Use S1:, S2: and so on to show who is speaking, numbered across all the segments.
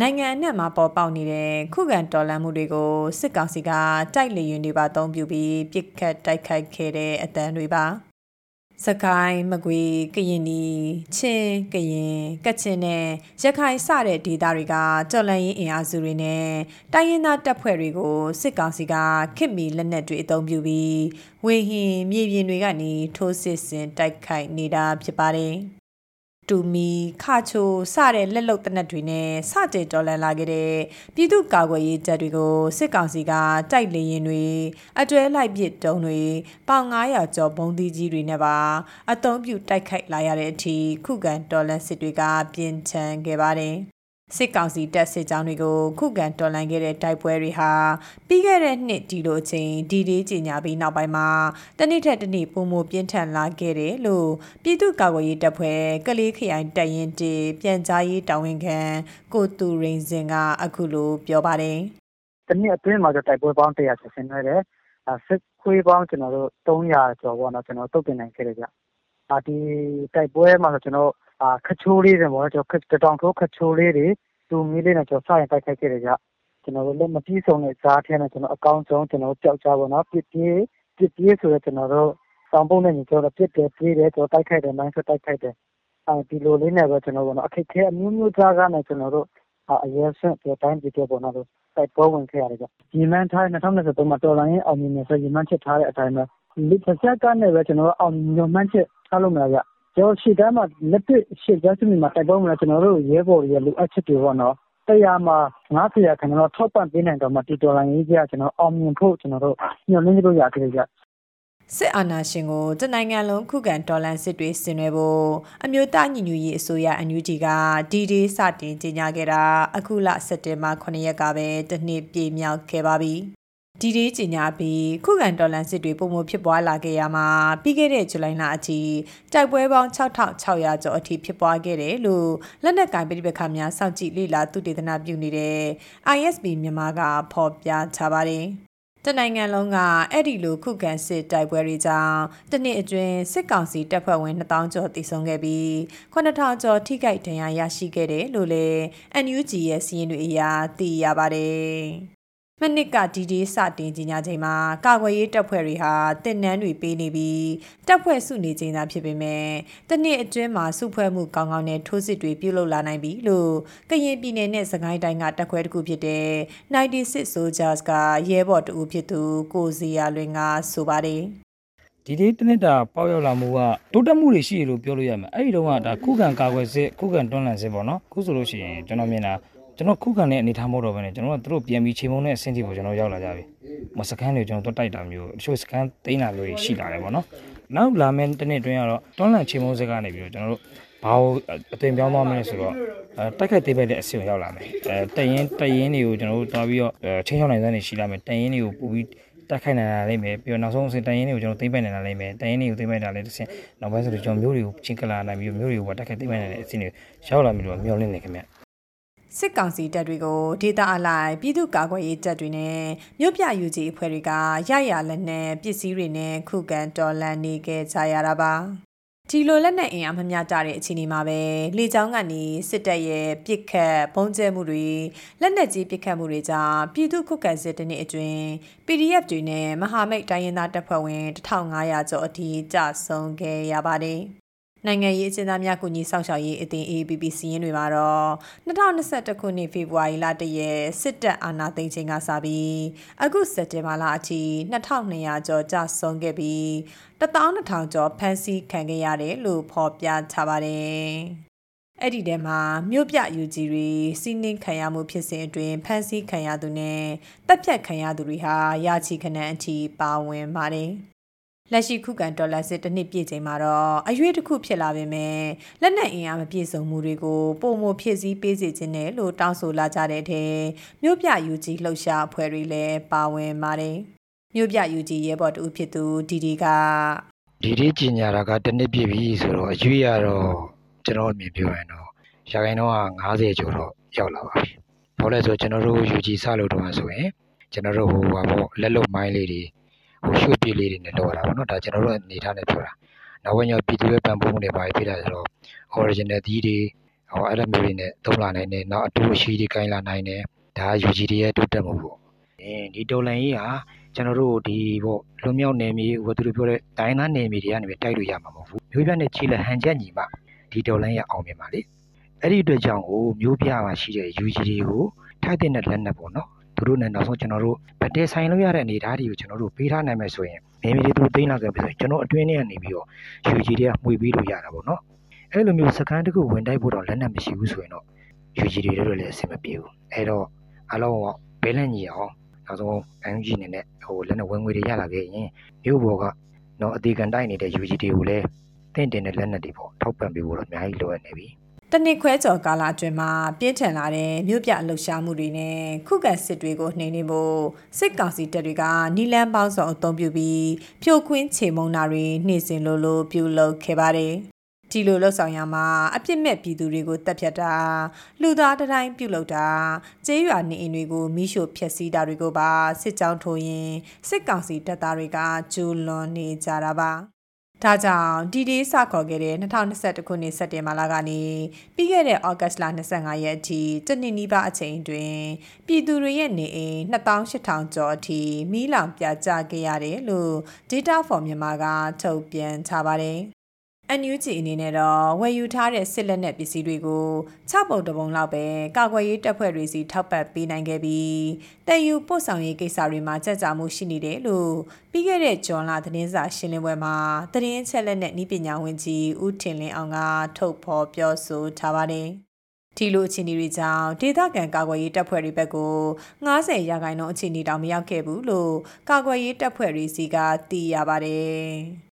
S1: နိုင်ငံအနှံ့မှာပေါ်ပေါက်နေတဲ့ခုခံတော်လှန်မှုတွေကိုစစ်ကောင်စီကတိုက်လေရင်တွေပါအသုံးပြုပြီးပြစ်ခတ်တိုက်ခိုက်ခဲ့တဲ့အတန်းတွေပါစကိုင်းမကွေကရင်နီချင်းကရင်ကချင်နဲ့ရခိုင်စတဲ့ဒေသတွေကတော်လန်ရေးအင်အားစုတွေနဲ့တိုင်းရင်းသားတပ်ဖွဲ့တွေကိုစစ်ကောင်စီကခစ်မီလက်နက်တွေအသုံးပြုပြီးဝေဟင်မြေပြင်တွေကနေထိုးစစ်ဆင်တိုက်ခိုက်နေတာဖြစ်ပါတယ်။ တူမီခါချိုစတဲ့လက်လုံတနက်တွေနဲ့စကြတော်လန်လာခဲ့တဲ့ပြည်သူ့ကာကွယ်ရေးတပ်တွေကိုစစ်ကောင်စီကတိုက်လေရင်တွေအတွဲလိုက်ပစ်တုံးတွေပေါင်900ကျော်ဘုံသီးကြီးတွေနဲ့ပါအုံပြုတိုက်ခိုက်လာရတဲ့အထိခုခံတော်လန်စစ်တွေက ပြင်းထန်ခဲ့ပါတယ် စစ်ကောင်စီတပ်စစ်ကြောင်းတွေကိုခုခံတော်လှန်ခဲ့တဲ့တိုက်ပွဲတွေဟာပြီးခဲ့တဲ့နှစ်ဒီလိုအချိန်ဒီဒီကြီးညာပြီးနောက်ပိုင်းမှာတနစ်ထက်တနစ်ပုံမပြင်းထန်လာခဲ့တယ်လို့ပြည်သူ့ကာကွယ်ရေးတပ်ဖွဲ့ကလေးခရိုင်တပ်ရင်းတီပြန်ကြားရေးတာဝန်ခံကိုတူရင်စင်ကအခုလိုပြောပါတယ်
S2: တနစ်အတွင်းမှာတော့တိုက်ပွဲပေါင်း100ဆင်နေတယ်စစ်ခွေးပေါင်းကျွန်တော်တို့300ကျော်ပေါ့နော်ကျွန်တော်တုတ်တင်နိုင်ခဲ့တယ်ကြအာဒီတိုက်ပွဲမှာဆိုကျွန်တော်အာ ခချိုးလေးတွေပေါ့ကျွန်တော်တောင်ထိုးခချိုးလေးတွေတူမီလေးနဲ့ကျွန်တော်စရင်တိုက်ခိုက်ခဲ့တယ်ကြကျွန်တော်တို့လည်းမပြီးဆုံးတဲ့ဇာတ်ထဲနဲ့ကျွန်တော်အကောင်းဆုံးကျွန်တော်ပျောက်ကြပါတော့ပြစ်ပြေးပြစ်ပြေးဆိုတော့ကျွန်တော်တို့စောင်းပုံးနဲ့ကျွန်တော်ပြစ်တယ်ပြေးတယ်ကျွန်တော်တိုက်ခိုက်တယ်မိုင်းဆွတိုက်ခိုက်တယ်အဲဒီလိုလေးနဲ့ပဲကျွန်တော်ကတော့အခက်ခဲအမျိုးမျိုးကြားကနေကျွန်တော်တို့အရေးဆင့်ပြတိုင်းပြတဲ့ပေါ်တော့တိုက်ပွဲဝင်ခဲ့ရတယ်ကြဒီမန်ထား2023မှာတော်လိုင်းရင်အောင်မြင်နေဆိုဒီမန်ချက်ထားတဲ့အတိုင်းပဲဒီတစ်ချက်ကနေပဲကျွန်တော်တို့အောင်မြင်မှန်းချက်ထားလို့မရကြ ကျွန်တော်ရှေ့တန်းမှာ လက်တွေ့ ရှေ့တန်းစစ်မြေမှာ တိုက်ပွဲဝင်လာကျွန်တော်တို့ ရဲဘော်တွေရဲ့ လိုအပ်ချက်တွေပေါ့နော်တရားမှာ90ရာခိုင်နှုန်းထောက်ပံ့ပေးနိုင်တော့မှတီတော်လိုင်းကြီးကကျွန်တော်အောင်မြင်ဖို့ ကျွန်တော်တို့ညှို့နှင်းလို့ရခဲ့ကြ
S1: စစ်အာဏာရှင်ကို တနိုင်ငံလုံး ခုခံတော်လှန်စစ်တွေ ဆင်နွှဲဖို့ အမျိုးသားညီညွတ်ရေးအစိုးရအန်ယူဂျီကဒီဒီစတင်ကြေညာခဲ့တာ အခုလ စက်တင်ဘာ9ရက်ကပဲ တစ်နှစ်ပြည့်မြောက်ခဲ့ပါပြီ ဒီဒီကြီးညာပြီးခုခံတော်လှန်စစ်တွေပုံမဖြစ်ပွားလာခဲ့ရမှာပြီးခဲ့တဲ့ဇူလိုင်လအထိတိုက်ပွဲပေါင်း6600ကျော်အထိဖြစ်ပွားခဲ့တယ်လို့လက်နက်ကင်ပြည်ပခါများစောင့်ကြည့်လေ့လာသုတေသနပြုနေတဲ့ ISB မြန်မာကဖော်ပြထားပါတယ်တနိုင်ငံလုံးကအဲ့ဒီလိုခုခံစစ်တိုက်ပွဲတွေကြောင့်တနှစ်အတွင်းစစ်ကောင်စီတပ်ဖွဲ့ဝင်2000ကျော်တည်ဆုံခဲ့ပြီး9000ကျော်ထိခိုက်ဒဏ်ရာရရှိခဲ့တယ်လို့လည်း NUG ရဲ့စီးရင်တွေအရာသိရပါတယ် မနစ်ကဒီဒီစတင်ကြီးညာချိန်မှာကာကွယ်ရေးတပ်ဖွဲ့တွေဟာတင်နန်းတွေပေးနေပြီးတပ်ဖွဲ့စုနေချိန်သာဖြစ်ပေမဲ့တနှစ်အတွင်းမှာစုဖွဲ့မှုကောင်းကောင်းနဲ့ထိုးစစ်တွေပြုလုပ်လာနိုင်ပြီလို့ကရင်ပြည်နယ်နဲ့စကိုင်းတိုင်းကတပ်ခွဲတစ်ခုဖြစ်တဲ့96 Soldiers ကရဲဘော်တဦးဖြစ်သူကိုစီယာလွင်ကဆိုပါတယ်
S3: ဒီဒီတနစ်တာပေါက်ရောက်လာမှုကတိုးတက်မှုတွေရှိရလို့ပြောလို့ရမယ်အဲ့ဒီတော့ကဒါခုခံကာကွယ်စစ်ခုခံတွန်းလှန်စစ်ပေါ့နော်ခုဆိုလို့ရှိရင်ကျွန်တော်မြင်တာ ကျွန်တော်ခုခံတဲ့အနေထားမဟုတ်တော့ဘဲနဲ့ကျွန်တော်ကသူတို့ပြန်ပြီးချိန်မုံတဲ့အဆင့်ထိကိုကျွန်တော်ရောက်လာကြပြီမစကန်တွေကျွန်တော်တို့တိုက်တာမျိုးတချို့စကန်သိမ်းတာမျိုးရှိလာတယ်ပေါ့နော်နောက်လာမယ့်တစ်နှစ်အတွင်းကတော့တွန်းလန့်ချိန်မုံစကနေပြီးတော့ကျွန်တော်တို့ဘာလို့အသွင်ပြောင်းသွားမလဲဆိုတော့တိုက်ခိုက်သေးပဲတဲ့အဆင့်ကိုရောက်လာမယ်အဲတရင်တရင်တွေကိုကျွန်တော်တို့တွားပြီးတော့ချင်းချောင်းနိုင်တဲ့နေရှိလာမယ်တရင်တွေကိုပို့ပြီးတက်ခိုင်နိုင်လာလိမ့်မယ်ပြီးတော့နောက်ဆုံးအဆင့်တရင်တွေကိုကျွန်တော်သိမ့်ပိုက်နိုင်လာလိမ့်မယ်တရင်တွေကိုသိမ့်ပိုက်တာလည်းတစ်ဆင့်နောက်ပိုင်းဆိုတော့ကျွန်တော်မျိုးတွေကိုချင်းကလာနိုင်ပြီးမျိုးတွေကိုတက်ခိုင်သိမ့်ပိုက်နိုင်တဲ့အဆင့်တွေရောက်လာပြီလို့မျှော်လင့်နေခင်ဗျ
S1: စစ်ကောင်စီတပ်တွေကိုဒေသအလိုက်ပြည်သူ့ကာကွယ်ရေးတပ်တွေနဲ့မြို့ပြယူကြီးအဖွဲ့တွေကရရလက်နက်ပစ္စည်းတွေနဲ့ခုခံတော်လှန်နေခဲ့ကြရတာပါဒီလိုလက်နက်အင်အားမမျှတတဲ့အခြေအနေမှာပဲလေကြောင်းကနေစစ်တပ်ရဲ့ပစ်ခတ်ပုံကျဲမှုတွေလက်နက်ကြီးပစ်ခတ်မှုတွေကြောင့်ပြည်သူ့ခုခံစစ်တနည်းအတွင်း PDF တွေနဲ့မဟာမိတ်တိုင်းရင်းသားတပ်ဖွဲ့ဝင်1500ကျော်အထိကြဆုံးခဲ့ရပါတယ် နိုင်ငံရေးအကျဉ်းသားများကူညီဆောင်ရှောက်ရေးအသင်း AAPP စီးရင်တွေမှာတော့2021ခုနှစ်ဖေဖော်ဝါရီလတရက်စစ်တပ်အာဏာသိမ်းချိန်ကစပြီးအခုစက်တင်ဘာလအထိ2200ကျော်ကြာဆုံးခဲ့ပြီး12000ကျော်ဖမ်းဆီးခံခဲ့ရတယ်လို့ဖော်ပြထားပါတယ်။အဲ့ဒီထဲမှာမြို့ပြယူကြီးတွေစီးနှင်းခံရမှုဖြစ်စဉ်အတွင်းဖမ်းဆီးခံရသူနဲ့တပ်ဖြတ်ခံရသူတွေဟာရာချီခဏအထိပါဝင်ပါတယ်။ လက်ရှိခုခံဒေါ်လာစစ်တစ်နှစ်ပြည့်ချိန်မှာတော့အရွေးတစ်ခုဖြစ်လာပေမဲ့လက်နက်အင်အားမပြည့်စုံမှုတွေကိုပုံမဖြည့်ဆည်းပေးစေခြင်းနဲ့လို့တောင်းဆိုလာကြတဲ့ထဲမြို့ပြယူကြီးလှုပ်ရှားအဖွဲ့တွေလည်းပါဝင်ပါတယ်မြို့ပြယူကြီးရဲဘော်တူဖြစ်သူဒီဒီက
S4: ဒီဒီကြီးညာတာကတစ်နှစ်ပြည့်ပြီဆိုတော့အရွေးရတော့ကျွန်တော်အမြင်ပြောရင်တော့ရာခိုင်နှုန်းက90ကျော်တော့ရောက်လာပါပြီ။ဘာလို့လဲဆိုတော့ကျွန်တော်တို့ယူကြီးစလို့တော့ဆိုရင်ကျွန်တော်တို့ဟိုပါပေါ့လက်လုံမိုင်းလေးတွေဟို ရွှေ့ပြေးလေးတွေနဲ့လောက်ရတာပေါ့နော်ဒါကျွန်တော်တို့အနေထားနဲ့ပြောတာနောက်ပိုင်းကျပြည်သူရဲ့ပံ့ပိုးမှုတွေပါပြတာဆိုတော့ original သီးတွေဟောအဲ့လိုမျိုးတွေနဲ့သုံးလာနိုင်တယ်နောက်အတူအရှိတွေကိုင်းလာနိုင်တယ်ဒါ UG တွေရဲ့တိုးတက်မှုပေါ့အဲဒီတော်လန်ကြီးဟာကျွန်တော်တို့ဒီပေါ့လွန်မြောက်နယ်မြေဝသူတို့ပြောတဲ့ဒိုင်းသားနယ်မြေတွေကနေပဲတိုက်လို့ရမှာမဟုတ်ဘူးမျိုးပြနဲ့ခြေလက်ဟန်ချက်ညီမှဒီတော်လန်ရအောင်မြင်ပါလေအဲ့ဒီအတွက်ကြောင့်ကိုမျိုးပြမှာရှိတဲ့ UG တွေကိုထိုက်တဲ့လက်နက်ပေါ့နော် သူတို့နဲ့နောက်ဆုံးကျွန်တော်တို့ဗတဲဆိုင်လို့ရတဲ့အနေအထားတွေကိုကျွန်တော်တို့ပေးထားနိုင်မယ်ဆိုရင်မြေမြေတွေသူသိမ်းလာခဲ့ပြီဆိုရင်ကျွန်တော်အတွင်းထဲကနေပြီးတော့ UG တွေကမှွေပြီးလို့ရတာပေါ့နော်အဲ့လိုမျိုးစကန်တစ်ခုဝင်တိုက်ဖို့တော့လက်နက်မရှိဘူးဆိုရင်တော့ UG တွေတို့လည်းအဆင်မပြေဘူးအဲ့တော့အလုံးဘဲလန့်ညီအောင်နောက်ဆုံး NUG အနေနဲ့ဟိုလက်နဲ့ဝင်ငွေတွေရလာခဲ့ရင်မြို့ပေါ်ကနော်အသေးကန်တိုက်နေတဲ့ UG တွေကိုလည်းတင့်တင်တဲ့လက်နက်တွေပေါ့ထောက်ပံ့ပေးဖို့တော့အများကြီးလိုအပ်နေပြီ
S1: တနစ်ခွဲကျော်ကာလအတွင်းမှာပြင်းထန်လာတဲ့မြို့ပြလှုပ်ရှားမှုတွေနဲ့ခုခံစစ်တွေကိုနှိမ်နင်းဖို့စစ်ကောင်စီတပ်တွေကနီလန်းပေါင်းစုံအုံပြုပြီးဖြိုခွင်းချေမုံနာတွေနှိမ့်စင်လိုလိုပြုလုပ်ခဲ့ပါတယ်ဒီလိုလှုပ်ဆောင်ရမှာအပြစ်မဲ့ပြည်သူတွေကိုတပ်ဖြတ်တာလူသားတိုင်းပြုလုပ်တာကျေးရွာနေအိမ်တွေကိုမိရှို့ဖျက်ဆီးတာတွေကိုပါစစ်ကြောင်းထိုးရင်စစ်ကောင်စီတပ်သားတွေကကျူးလွန်နေကြတာပါ ဒါကြောင့်ဒီဒေးစခေါ်ခဲ့တဲ့2021ခုနှစ်စက်တင်ဘာလကနေပြီးခဲ့တဲ့ဩဂတ်စ်လ25ရက်အထိတနင်္နီးပါအချိန်တွင်ပြည်သူတွေရဲ့နေအိမ်2800ကျော်အထိမီးလောင်ပြကြခဲ့ရတယ်လို့ Data for မြန်မာကထုတ်ပြန်ထားပါတယ်။ NUG အနေနဲ့တော့ဝယ်ယူထားတဲ့စစ်လက်နက်ပစ္စည်းတွေကို6ပုံတပုံလောက်ပဲကာကွယ်ရေးတပ်ဖွဲ့တွေစီထောက်ပံ့ပေးနိုင်ခဲ့ပြီးတည်ယူပို့ဆောင်ရေးကိစ္စတွေမှာကြက်ကြမှုရှိနေတယ်လို့ပြီးခဲ့တဲ့ဂျွန်လသတင်းစာရှင်းလင်းပွဲမှာသတင်းချက်လက်နဲ့ဤပညာဝန်ကြီးဦးထင်လင်းအောင်ကထုတ်ဖော်ပြောဆိုထားပါတယ်။ဒီလိုအခြေအနေတွေကြောင့်ဒေသခံကာကွယ်ရေးတပ်ဖွဲ့တွေဘက်ကို90ရာခိုင်နှုန်းအခြေအနေတောင်မရောက်ခဲ့ဘူးလို့ကာကွယ်ရေးတပ်ဖွဲ့တွေစီကသိရပါတယ်။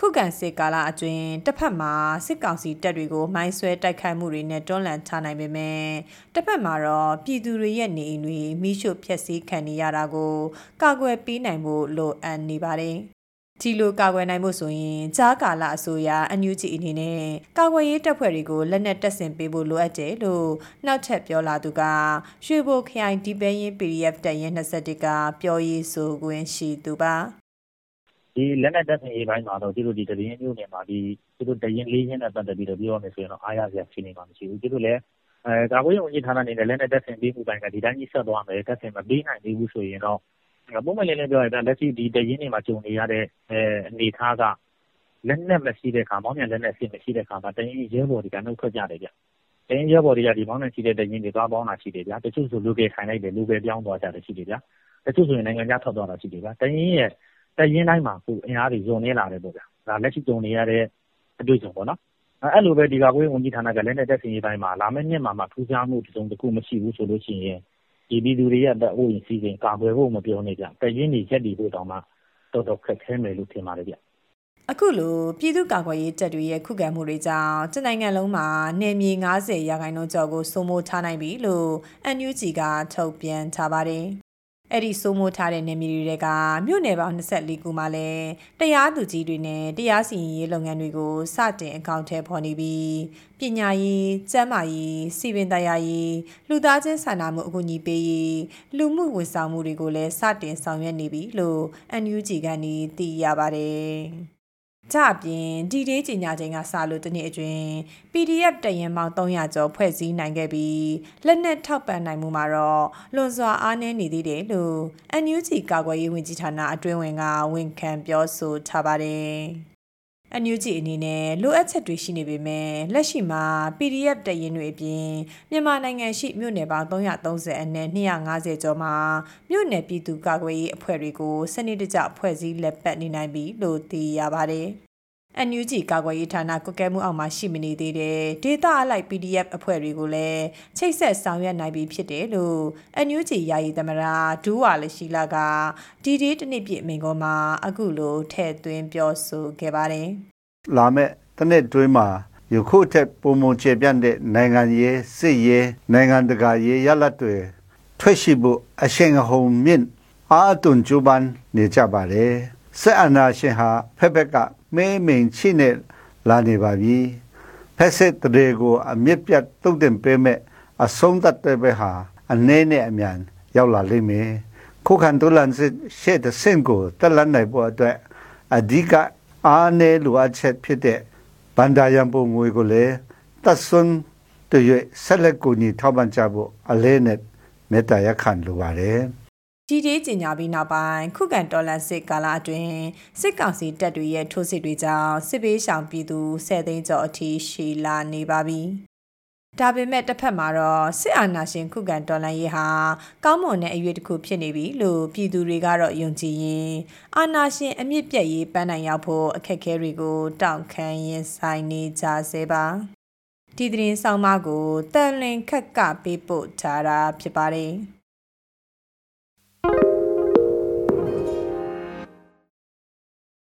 S1: ခုခံစစ်ကာလအတွင်းတစ်ဖက်မှာစစ်ကောင်စီတပ်တွေကိုမိုင်းဆွဲတိုက်ခိုက်မှုတွေနဲ့တွန်းလှန်ချနိုင်ပေမဲ့တစ်ဖက်မှာတော့ပြည်သူတွေရဲ့နေအိမ်တွေမိရှုဖျက်ဆီးခံနေရတာကိုကာကွယ်ပေးနိုင်ဖို့လိုအပ်နေပါတယ်။ဒီလိုကာကွယ်နိုင်ဖို့ဆိုရင်ကြားကာလအစိုးရအန်ယူဂျီအနေနဲ့ကာကွယ်ရေးတပ်ဖွဲ့တွေကိုလက်နက်တပ်ဆင်ပေးဖို့လိုအပ်တယ်လို့နောက်ထပ်ပြောလာသူကရွှေဘိုခရိုင်ဒီပဲရင် PDF တပ်ရင်း21ကပြောရေးဆိုခွင့်ရှိသူပါ
S5: ဒီလက်နက်တပ်ဆင်ရေးပိုင်းမှာတော့သူတို့ ဒီတရင်မြို့နယ်မှာ ဒီသူတို့တရင်လေးချင်းနဲ့ ပတ်သက်ပြီးတော့ ပြောရမယ်ဆိုရင်တော့ အားရစရာရှိနေမှာ မရှိဘူးသူတို့လည်းအဲကာကွယ်ရေးဝန်ကြီးဌာနအနေနဲ့ လက်နက်တပ်ဆင်ပေးမှုပိုင်းက ဒီတိုင်းကြီးဆက်သွားမယ် တပ်ဆင်မပေးနိုင်သေးဘူးဆိုရင်တော့ပုံမှန်လေးလေးပြောရရင် လက်ရှိ ဒီတရင်တွေမှာ ကြုံနေရတဲ့အဲအနေထားက လက်နက်မရှိတဲ့ခါ မောင်းမြန်လက်နက်ရှိမရှိတဲ့ခါမှာတရင်ရဲဘော်တွေကနှုတ်ထွက်ကြတယ်ဗျတရင်ရဲဘော်တွေကဒီမောင်းမြန်ရှိတဲ့တရင်တွေ သွားပေါင်းတာရှိတယ်ဗျတချို့ဆိုလူကေခိုင်လိုက်တယ်လူပဲပြောင်းသွားကြတယ်ရှိတယ်ဗျတချို့ဆိုရင် နိုင်ငံခြားထွက်သွားတာရှိတယ်ဗျတရင်ရဲ့ တပ်ရင်းတိုင်းမှာ အင်အားတွေလျော့နည်းလာတယ်ပေါ့ဗျာ။ဒါလက်ရှိကြုံနေရတဲ့ အတွေ့အကြုံပေါ့နော်။အဲလိုပဲဒီကာကွယ်ရေးဝန်ကြီးဌာနက လက်နက်တပ်ဆင်ရေးပိုင်းမှာ လာမယ့်နှစ်မှာမှ ထူးခြားမှု တစုံတခုမရှိဘူးဆိုလို့ရှိရင်ဒီပြည်သူတွေရဲ့ အသက်အိုးအိမ်စည်းစိမ် ကာကွယ်ဖို့ မပြောနဲ့ဗျ။တပ်ရင်းတွေ ရပ်တည်ဖို့တောင်မှ တော်တော်ခက်ခဲမယ်လို့ ထင်ပါတယ်ဗျ။
S1: အခုလို ပြည်သူ့ကာကွယ်ရေးတပ်တွေရဲ့ ခုခံမှုတွေကြောင့် တနိုင်ငံလုံးမှာ နယ်မြေ90ရာခိုင်နှုန်းကျော်ကို စိုးမိုးထားနိုင်ပြီလို့ NUG က ထုတ်ပြန်ထားပါတယ် အဲ့ဒီစိုးမိုးထားတဲ့နေမြေတွေကမြို့နယ်ပေါင်း24ခုမှာလည်းတရားသူကြီးတွေနဲ့တရားစီရင်ရေးလုပ်ငန်းတွေကိုစတင်အကောင့်ထဲဖော်နေပြီးပညာရေး၊ကျန်းမာရေး၊စီပင်တရားရေးလူသားချင်းစာနာမှုအကူအညီပေးရေးလူမှုဝန်ဆောင်မှုတွေကိုလည်းစတင်ဆောင်ရွက်နေပြီလို့ NUG ကနေသိရပါတယ်။ ကြအပြင်ဒီဒေးကြီးညာချင်းကစလို့တနေ့အတွင်း PDF တရင်ပေါင်း300ကျော်ဖွဲ့စည်းနိုင်ခဲ့ပြီးလက်နက်ထောက်ပံ့နိုင်မှုမှာတော့လွန်စွာအားနည်းနေသေးတယ်လို့ NUG ကာကွယ်ရေးဝန်ကြီးဌာနအတွင်းဝင်ကဝန်ခံပြောဆိုထားပါတယ်။ NUG အနေနဲ့လိုအပ်ချက်တွေရှိနေပေမဲ့လက်ရှိမှာ PDF တရင်တွေအပြင်မြန်မာနိုင်ငံရှိမြို့နယ်ပေါင်း330အနက်250ကျော်မှာမြို့နယ်ပြည်သူ့ကာကွယ်ရေးအဖွဲ့တွေကိုစနစ်တကျဖွဲ့စည်းလက်ပတ်နေနိုင်ပြီလို့သိရပါတယ်။ NUG ကာကွယ်ရေးဌာနကွက်ကဲမှုအောက်မှာရှိမနေသေးတဲ့ဒေတာအလိုက် PDF အဖွဲ့တွေကိုလည်းချိတ်ဆက်ဆောင်ရွက်နိုင်ပြီဖြစ်တယ်လို့ NUG ယာယီသမရာဒူးဝါလရှိလာကဒီဒီတနစ်ပြည့်မိန်ကောမှာအခုလိုထည့်သွင်းပြောဆိုခဲ့ပါတယ်။
S6: လာမဲ့တနစ်တွင်းမှာယခုထက်ပုံမချေပြန့်တဲ့နိုင်ငံရေးစစ်ရေးနိုင်ငံတကာရေးရလတ်တွေထွက်ရှိဖို့အရှင်အဟုန်မြင့်အားသွန်ကြိုးပမ်းနေကြပါတယ်။စစ်အာဏာရှင်ဟာဖက်ဖက်က မဲမိန်ချိနဲ့လာနေပါပြီဖက်စစ်တွေကိုအမြင့်ပြတ်တုတ်တင်ပေးမဲ့အဆုံးသတ်တဲ့ဘက်ဟာအနေနဲ့အမြန်ရောက်လာလိမ့်မယ်ခုခံတူလန်စစ်ရှေ့တဲ့စင်ကိုတက်လန်နိုင်ဖို့အတွက်အဓိကအားနည်းလိုအပ်ချက်ဖြစ်တဲ့ဗန္ဒာယံပုံငွေကိုလည်းတတ်ဆွန်းတွေ့၍ဆက်လက်ကိုညီထောက်ပံ့ကြဖို့အလဲနဲ့မေတ္တာရပ်ခံလိုပါတယ်
S1: ကြီးကြီးကျင်ညာပြီးနောက်ပိုင်းခုခံတော်လှန်စစ်ကာလအတွင်းစစ်ကောင်စီတပ်တွေရဲ့ထိုးစစ်တွေကြောင့်စစ်ပေးရှောင်ပြည်သူ10သိန်းကျော်အထိရှိလာနေပါပြီ။ဒါပေမဲ့တစ်ဖက်မှာတော့စစ်အာဏာရှင်ခုခံတော်လှန်ရေးဟာကောင်းမွန်တဲ့အရွေးတစ်ခုဖြစ်နေပြီလို့ပြည်သူတွေကတော့ယုံကြည်ရင်အာဏာရှင်အမြင့်ပြတ်ရေးပန်းနိုင်ရောက်ဖို့အခက်အခဲတွေကိုတောင့်ခံရင်ဆိုင်နေကြဆဲပါ။ဒီသတင်းဆောင်မကိုတန်လင်ခက်ကပေးပို့ထားတာဖြစ်ပါတယ်။